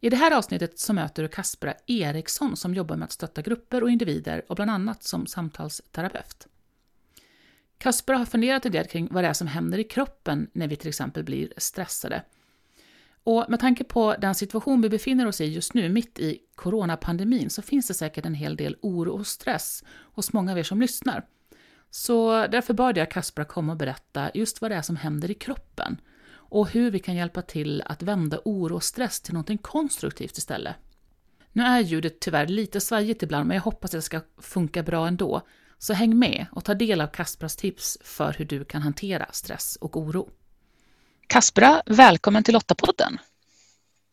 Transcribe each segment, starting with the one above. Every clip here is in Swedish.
I det här avsnittet så möter du Kaspera Eriksson som jobbar med att stötta grupper och individer och bland annat som samtalsterapeut. Kaspera har funderat en del kring vad det är som händer i kroppen när vi till exempel blir stressade. Och med tanke på den situation vi befinner oss i just nu, mitt i coronapandemin, så finns det säkert en hel del oro och stress hos många av er som lyssnar. Så därför bad jag Kaspera komma och berätta just vad det är som händer i kroppen och hur vi kan hjälpa till att vända oro och stress till något konstruktivt istället. Nu är ljudet tyvärr lite svajigt ibland, men jag hoppas att det ska funka bra ändå. Så häng med och ta del av Kaspras tips för hur du kan hantera stress och oro. Kaspra, välkommen till Lottapodden.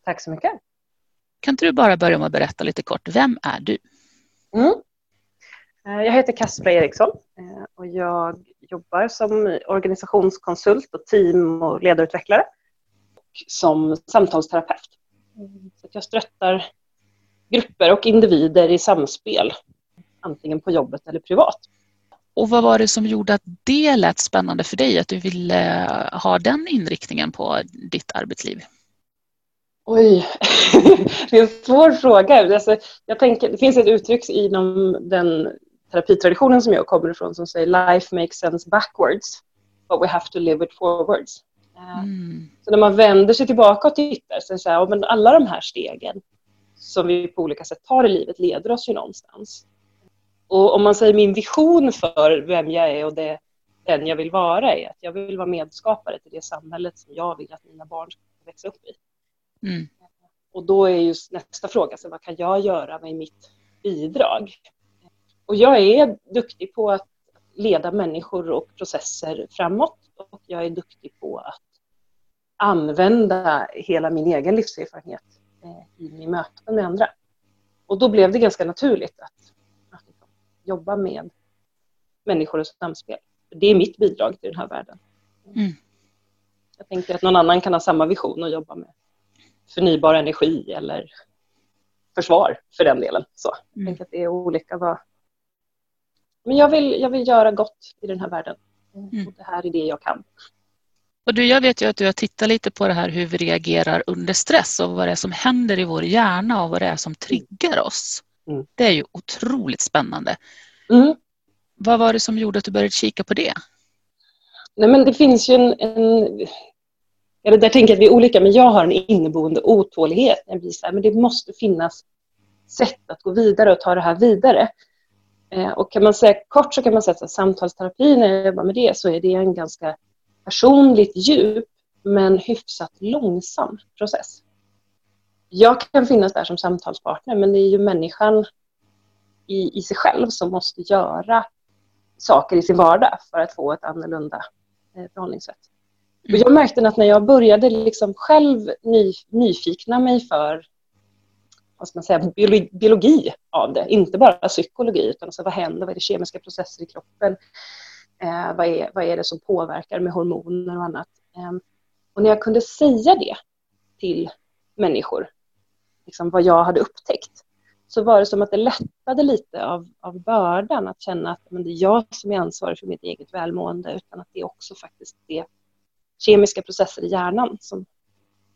Tack så mycket. Kan inte du bara börja med att berätta lite kort, vem är du? Mm. Jag heter Kaspra Eriksson eh, och jag jobbar som organisationskonsult och team och ledarutvecklare och som samtalsterapeut. Så jag stöttar grupper och individer i samspel, antingen på jobbet eller privat. Och vad var det som gjorde att det lät spännande för dig, att du ville ha den inriktningen på ditt arbetsliv? Oj, det är en svår fråga. Alltså, jag tänker, det finns ett uttryck inom den terapitraditionen som jag kommer ifrån som säger life makes sense backwards but we have to live it forwards. Eh, mm. Så när man vänder sig tillbaka och tittar så säger jag, men alla de här stegen som vi på olika sätt tar i livet leder oss ju någonstans. Och om man säger min vision för vem jag är och det, den jag vill vara är att jag vill vara medskapare till det samhället som jag vill att mina barn ska växa upp i. Mm. Och då är just nästa fråga, så vad kan jag göra med mitt bidrag? Och jag är duktig på att leda människor och processer framåt och jag är duktig på att använda hela min egen livserfarenhet eh, i min möten med andra. Och då blev det ganska naturligt att, att liksom jobba med människor och samspel. Det är mitt bidrag till den här världen. Mm. Jag tänker att någon annan kan ha samma vision och jobba med förnybar energi eller försvar för den delen. Så. Jag mm. tänker att det är olika vad, men jag vill, jag vill göra gott i den här världen. Mm. Och det här är det jag kan. Och du, jag vet ju att du har tittat lite på det här hur vi reagerar under stress och vad det är som händer i vår hjärna och vad det är som triggar oss. Mm. Det är ju otroligt spännande. Mm. Vad var det som gjorde att du började kika på det? Nej, men det finns ju en, en eller där tänker jag att vi är olika, men jag har en inneboende otålighet. Jag blir så här, men det måste finnas sätt att gå vidare och ta det här vidare. Eh, och kan man säga kort så kan man säga att samtalsterapi, när jag jobbar med det, så är det en ganska personligt djup men hyfsat långsam process. Jag kan finnas där som samtalspartner men det är ju människan i, i sig själv som måste göra saker i sin vardag för att få ett annorlunda eh, förhållningssätt. Och jag märkte att när jag började liksom själv ny, nyfikna mig för vad ska man säga, biologi av det. Inte bara psykologi, utan alltså vad händer? Vad är det kemiska processer i kroppen? Eh, vad, är, vad är det som påverkar med hormoner och annat? Eh, och när jag kunde säga det till människor, liksom vad jag hade upptäckt, så var det som att det lättade lite av, av bördan att känna att men det är jag som är ansvarig för mitt eget välmående, utan att det är också faktiskt det kemiska processer i hjärnan som,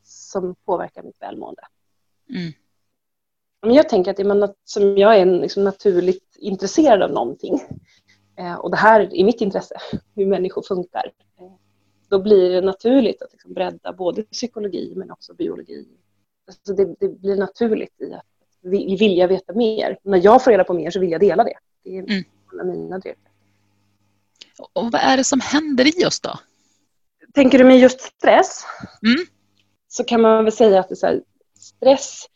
som påverkar mitt välmående. Mm. Men jag tänker att är man, som jag är liksom naturligt intresserad av någonting eh, och det här är mitt intresse, hur människor funkar, eh, då blir det naturligt att liksom bredda både psykologi men också biologi. Alltså det, det, blir naturligt i att vilja veta mer. När jag får reda på mer så vill jag dela det. Det är mm. mina drivkrafter. Och vad är det som händer i oss då? Tänker du med just stress? Mm. Så kan man väl säga att det är här, stress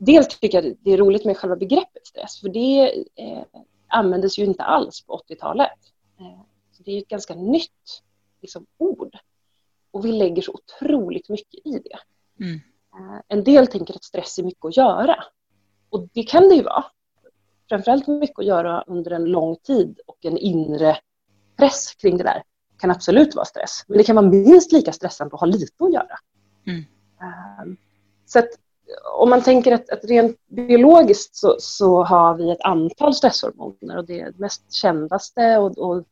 dels tycker jag det är roligt med själva begreppet stress, för det eh, användes ju inte alls på 80-talet. Eh, det är ett ganska nytt liksom, ord. Och vi lägger så otroligt mycket i det. Mm. Eh, en del tänker att stress är mycket att göra. Och det kan det ju vara. framförallt mycket att göra under en lång tid och en inre press kring det där kan absolut vara stress. Men det kan vara minst lika stressande att ha lite att göra. Mm. Um, så att om man tänker att, att rent biologiskt så, så, har vi ett antal stresshormoner och det mest kändaste och, och,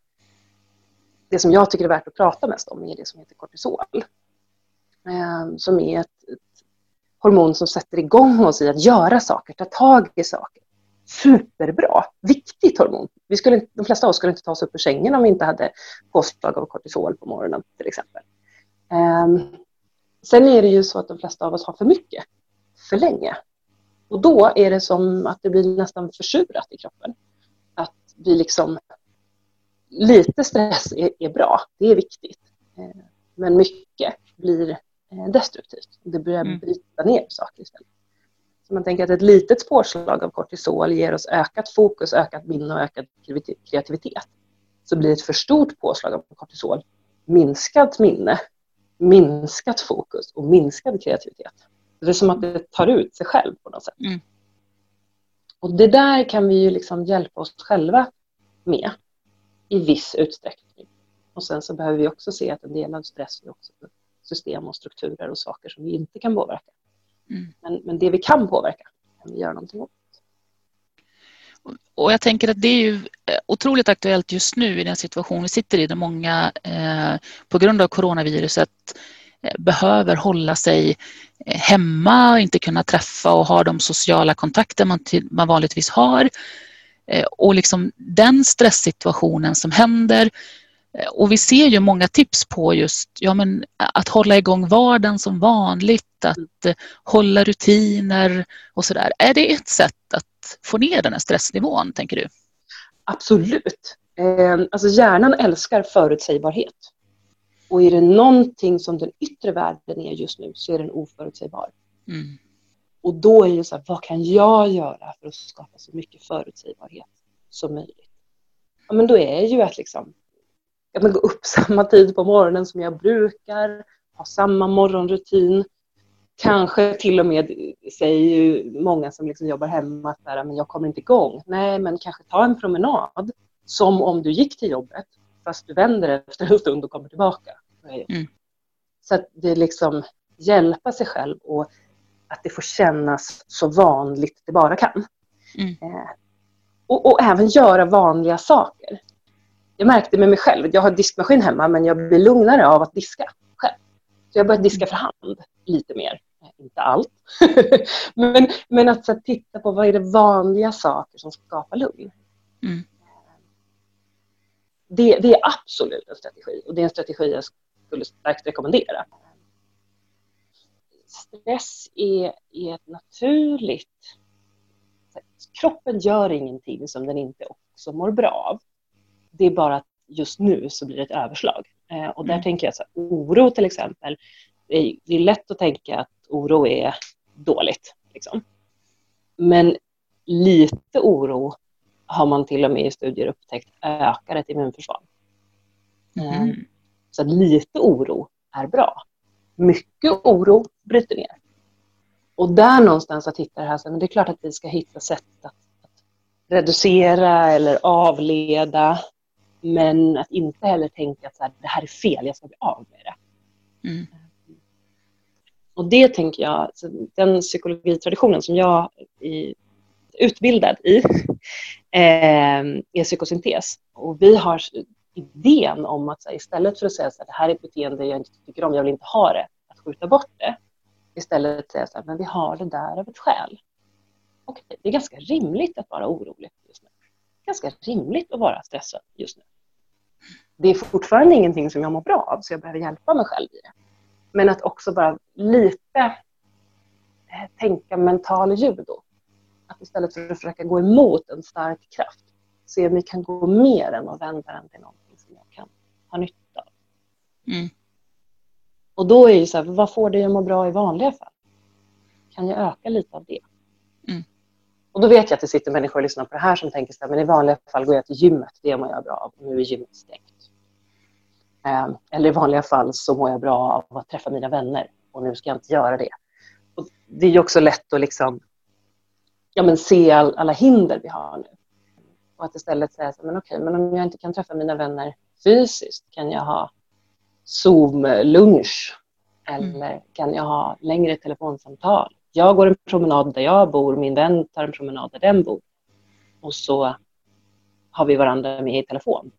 det som jag tycker är värt att prata mest om är det som heter kortisol. Eh, som är ett, ett, hormon som sätter igång oss i att göra saker, ta tag i saker. Superbra, viktigt hormon. Vi skulle, de flesta av oss skulle inte ta oss upp ur sängen om vi inte hade påslag av kortisol på morgonen till exempel. Eh, sen är det ju så att de flesta av oss har för mycket för länge. Och då är det som att det blir nästan försurat i kroppen. Att vi liksom... Lite stress är, är bra, det är viktigt. Eh, men mycket blir eh, destruktivt. Det börjar mm. bryta ner saker istället. Så man tänker att ett litet påslag av kortisol ger oss ökat fokus, ökat minne och ökad kreativitet. Så blir ett för stort påslag av kortisol minskat minne, minskat fokus och minskad kreativitet. Det är som att det tar ut sig själv på något sätt. Mm. Och det där kan vi ju liksom hjälpa oss själva med i viss utsträckning. Och sen så behöver vi också se att en del av stress är också system och strukturer och saker som vi inte kan påverka. Mm. Men, men det vi kan påverka kan vi göra någonting åt. Och jag tänker att det är ju eh, otroligt aktuellt just nu i den situation vi sitter i där många eh, på grund av coronaviruset Eh, behöver hålla sig eh, hemma och inte kunna träffa och ha de sociala kontakter man, man vanligtvis har. Eh, och liksom den stresssituationen som händer. Och vi ser ju många tips på just ja, men att hålla igång vardagen som vanligt, att hålla rutiner och sådär. Är det ett sätt att få ner den här stressnivån, tänker du? Absolut. Alltså hjärnan älskar förutsägbarhet. Och är det någonting som den yttre världen är just nu så är den oförutsägbar. Mm. Och då är det så här, vad kan jag göra för att skapa så mycket förutsägbarhet som möjligt? Ja, men då är det ju att liksom, man går upp samma tid på morgonen som jag brukar, ha samma morgonrutin. Kanske till och med säger ju många som liksom jobbar hemma att men jag kommer inte igång. Nej, men kanske ta en promenad som om du gick till jobbet fast du vänder efter en stund och kommer tillbaka. Mm. Så att det liksom hjälpa sig själv och att det får kännas så vanligt det bara kan. Mm. Eh, och, och, även göra vanliga saker. Jag märkte med mig själv, jag har diskmaskin hemma men jag blir lugnare av att diska själv. Så jag börjat diska för hand lite mer. Eh, inte allt. men, men att så, titta på vad är det vanliga saker som skapar lugn. Mm det, det, är absolut en strategi och det är en strategi jag skulle starkt rekommendera. Stress är, är ett naturligt... Kroppen gör ingenting som den inte också mår bra av. Det är bara att just nu så blir det ett överslag. Eh, och där mm. tänker jag så här, oro till exempel. Det är, det är lätt att tänka att oro är dåligt. Liksom. Men lite oro har man till och med i studier upptäckt ökar ett immunförsvar. Mm. Så lite oro är bra. Mycket oro bryter ner. Och där någonstans att hitta det här, men det är klart att vi ska hitta sätt att, att reducera eller avleda. Men att inte heller tänka att så här, det här är fel, jag ska bli av med det. Mm. Och det tänker jag, den psykologitraditionen som jag är utbildad i Ehm, är psykosyntes. Och vi har idén om att här, istället för att säga att det här är ett beteende jag inte tycker om, jag vill inte ha det, att skjuta bort det. Istället säga så här, men vi har det där av ett skäl. Och det är ganska rimligt att vara orolig just nu. Ganska rimligt att vara stressad just nu. Det är fortfarande ingenting som jag mår bra av, så jag behöver hjälpa mig själv i det. Men att också bara lite eh, tänka mental judo. Att istället för att försöka gå emot en stark kraft, se om vi kan gå mer än att vända den till någonting som jag kan ha nytta av. Mm. Och då är ju så här, vad får dig att må bra i vanliga fall? Kan jag öka lite av det? Mm. Och då vet jag att det sitter människor och lyssnar på det här som tänker så här, men i vanliga fall går jag till gymmet, det mår jag bra av, och nu är gymmet stängt. Um, eller i vanliga fall så mår jag bra av att träffa mina vänner och nu ska jag inte göra det. Och det är ju också lätt att liksom ja, men se all, alla hinder vi har nu. Och att istället säga så men okej, men om jag inte kan träffa mina vänner fysiskt, kan jag ha Zoom-lunch? Eller mm. kan jag ha längre telefonsamtal? Jag går en promenad där jag bor, min vän tar en promenad där den bor. Och så har vi varandra med i telefon.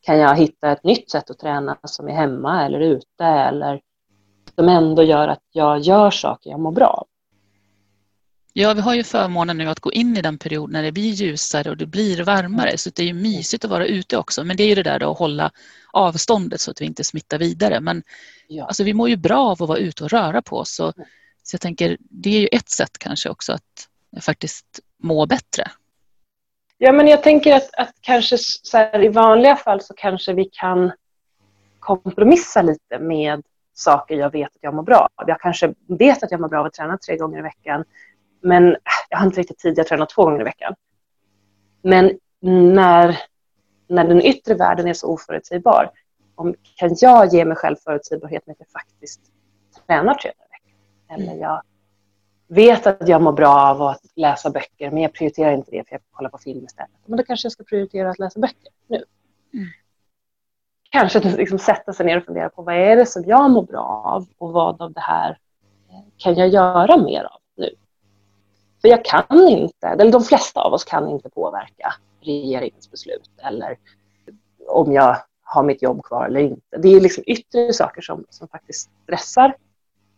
Kan jag hitta ett nytt sätt att träna som är hemma eller ute eller som ändå gör att jag gör saker jag mår bra av? Ja, vi har ju förmånen nu att gå in i den period när det blir ljusare och det blir varmare. Så det är ju mysigt att vara ute också. Men det är ju det där att hålla avståndet så att vi inte smittar vidare. Men ja. alltså, vi mår ju bra av att vara ute och röra på oss. Så, så jag tänker, det är ju ett sätt kanske också att faktiskt må bättre. Ja, men jag tänker att, att kanske så här, i vanliga fall så kanske vi kan kompromissa lite med saker jag vet att jag mår bra av. Jag kanske vet att jag mår bra av att träna tre gånger i veckan men jag har inte riktigt tid, jag tränar två gånger i veckan. Men när, när den yttre världen är så oförutsägbar, om, kan jag ge mig själv förutsägbarhet med att jag faktiskt tränar tre dagar i veckan? Eller mm. jag vet att jag mår bra av att läsa böcker, men jag prioriterar inte det för jag kollar på film istället. Men då kanske jag ska prioritera att läsa böcker nu. Mm. Kanske att liksom sätta sig ner och fundera på vad är det som jag mår bra av och vad av det här kan jag göra mer av? För jag kan inte, eller de flesta av oss kan inte påverka regeringens beslut eller om jag har mitt jobb kvar eller inte. Det är liksom yttre saker som, som faktiskt stressar,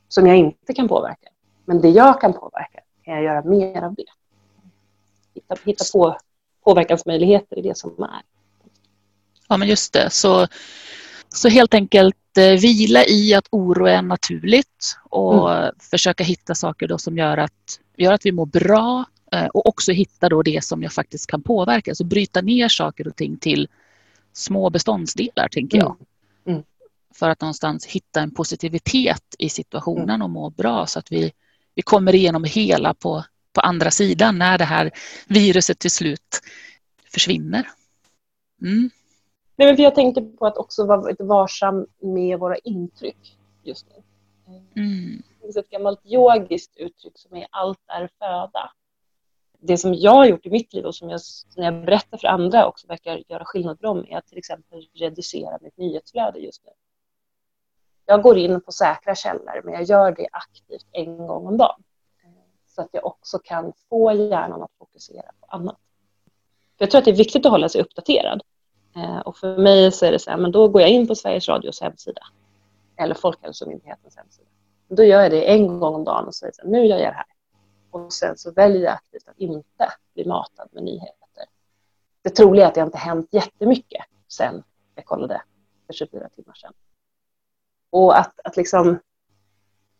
som jag inte kan påverka. Men det jag kan påverka, kan jag göra mer av det. Hitta, hitta på påverkansmöjligheter i det som är. Ja, men just det. Så, så helt enkelt eh, vila i att oro är naturligt och mm. försöka hitta saker då som gör att gör att vi mår bra eh, och också hitta då det som jag faktiskt kan påverka. Alltså bryta ner saker och ting till små beståndsdelar, tänker jag. Mm. Mm. För att någonstans hitta en positivitet i situationen mm. och må bra så att vi, vi kommer igenom hela på, på andra sidan när det här viruset till slut försvinner. Nej, men för jag tänkte på att också vara lite varsam med våra intryck just nu. Mm finns ett gammalt yogiskt uttryck som är allt är föda. Det som jag har gjort i mitt liv och som jag, när jag berättar för andra också verkar göra skillnad för dem är att till exempel reducera mitt nyhetsflöde just nu. Jag går in på säkra källor men jag gör det aktivt en gång om dagen. Så att jag också kan få hjärnan att fokusera på annat. Jag tror att det är viktigt att hålla sig uppdaterad. Eh, och för mig så är det så här, men då går jag in på Sveriges Radios hemsida eller Folkhälsomyndighetens hemsida då gör jag det en gång om dagen och säger så här, nu gör jag det här. Och sen så väljer jag aktivt att inte bli matad med nyheter. Det troliga är att det inte hänt jättemycket sen jag kollade för 24 timmar sedan. Och att, att liksom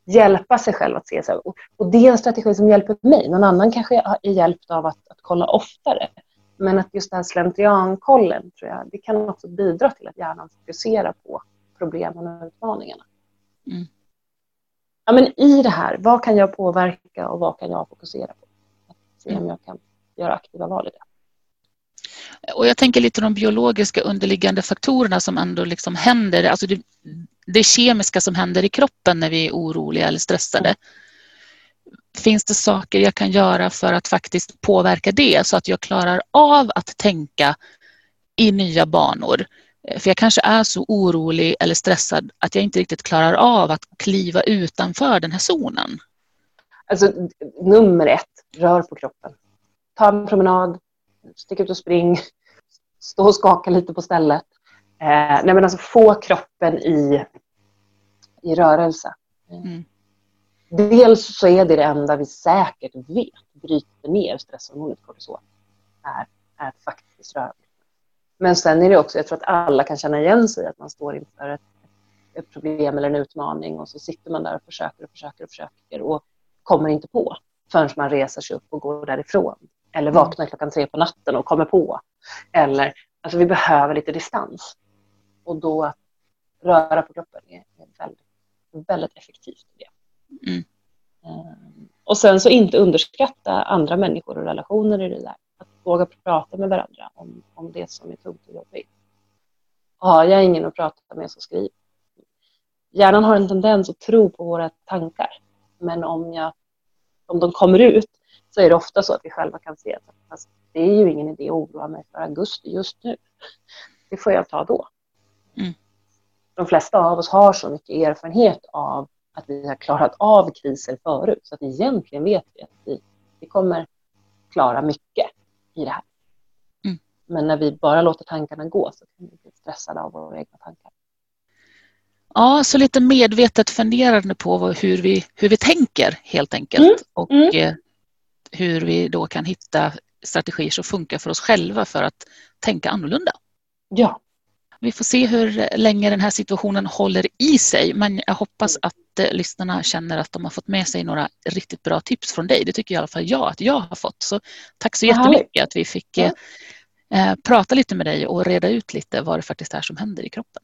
hjälpa sig själv att se så här, och, och det är en strategi som hjälper mig. Någon annan kanske är hjälpt av att, att kolla oftare. Men att just den här slentriankollen tror jag, det kan också bidra till att hjärnan fokuserar på problemen och utmaningarna. Mm ja, men i det här, vad kan jag påverka och vad kan jag fokusera på? Att se om jag kan göra aktiva val i det. Och jag tänker lite de biologiska underliggande faktorerna som ändå liksom händer, alltså det, det kemiska som händer i kroppen när vi är oroliga eller stressade. Mm. Finns det saker jag kan göra för att faktiskt påverka det så att jag klarar av att tänka i nya banor? Eh, för jag kanske är så orolig eller stressad att jag inte riktigt klarar av att kliva utanför den här zonen. Alltså nummer ett, rör på kroppen. Ta en promenad, stick ut och spring, stå och skaka lite på stället. Eh, nej men alltså få kroppen i, i rörelse. Mm. Dels så är det det enda vi säkert vet bryter ner stresshormonet kortisol. Är, är faktiskt röra men sen är det också, jag tror att alla kan känna igen sig att man står inför ett, ett problem eller en utmaning och så sitter man där och försöker och försöker och försöker och kommer inte på förrän man reser sig upp och går därifrån. Eller mm. vaknar klockan tre på natten och kommer på. Eller, alltså vi behöver lite distans. Och då att röra på kroppen är, väldigt, väldigt effektivt. Det. Mm. Ehm, och sen så inte underskatta andra människor och relationer i det där våga prata med varandra om, om det som är tungt och jobbigt. Har jag ingen att prata med så skriv. Hjärnan har en tendens att tro på våra tankar. Men om, jag, om de kommer ut så är det ofta så att vi själva kan se att det är ju ingen idé att oroa mig för augusti just nu. Det får jag ta då. Mm. De flesta av oss har så mycket erfarenhet av att vi har klarat av kriser förut, så att egentligen vet vi att vi, vi kommer klara mycket i det här. Mm. Men när vi bara låter tankarna gå så kan vi bli stressade av våra egna tankar. Ja, så lite medvetet funderande på hur vi, hur vi tänker helt enkelt. Mm. Och mm. Eh, hur vi då kan hitta strategier som funkar för oss själva för att tänka annorlunda. Ja. Vi får se hur länge den här situationen håller i sig, men jag hoppas att eh, lyssnarna känner att de har fått med sig några riktigt bra tips från dig. Det tycker i alla fall jag att jag har fått. Så tack så jättemycket att vi fick ja. eh, prata lite med dig och reda ut lite vad det faktiskt är som händer i kroppen.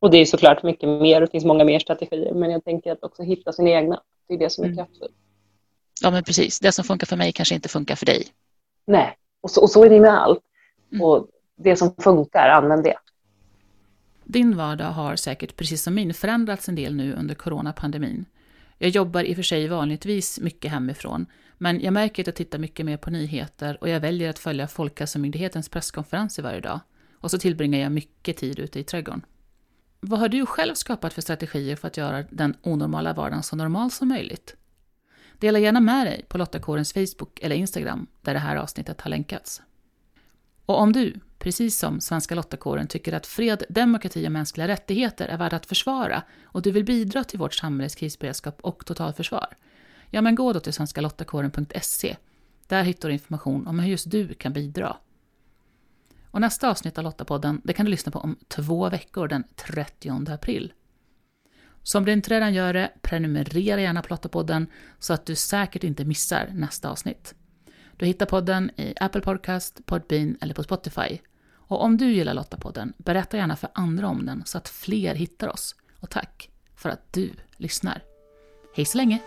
Och det är såklart mycket mer, det finns många mer strategier, men jag tänker att också hitta sina egna, det är det som är mm. kraftfullt. Ja, men precis. Det som funkar för mig kanske inte funkar för dig. Nej, och så, och så är det med allt. Mm. Och det som funkar, använd det. Din vardag har säkert, precis som min, förändrats en del nu under coronapandemin. Jag jobbar i och för sig vanligtvis mycket hemifrån, men jag märker att jag tittar mycket mer på nyheter och jag väljer att följa Folkhälsomyndighetens presskonferenser varje dag. Och så tillbringar jag mycket tid ute i trädgården. Vad har du själv skapat för strategier för att göra den onormala vardagen så normal som möjligt? Dela gärna med dig på Lottakårens Facebook eller Instagram där det här avsnittet har länkats. Och om du, precis som Svenska Lottakåren, tycker att fred, demokrati och mänskliga rättigheter är värda att försvara och du vill bidra till vårt samhälles krisberedskap och totalförsvar, ja men gå då till svenskalottakåren.se. Där hittar du information om hur just du kan bidra. Och nästa avsnitt av Lottapodden det kan du lyssna på om två veckor den 30 april. Så om du inte redan gör det, prenumerera gärna på Lottapodden så att du säkert inte missar nästa avsnitt. Du hittar podden i Apple Podcast, Podbean eller på Spotify. Och om du gillar Lottapodden, berätta gärna för andra om den så att fler hittar oss. Och tack för att du lyssnar. Hej så länge!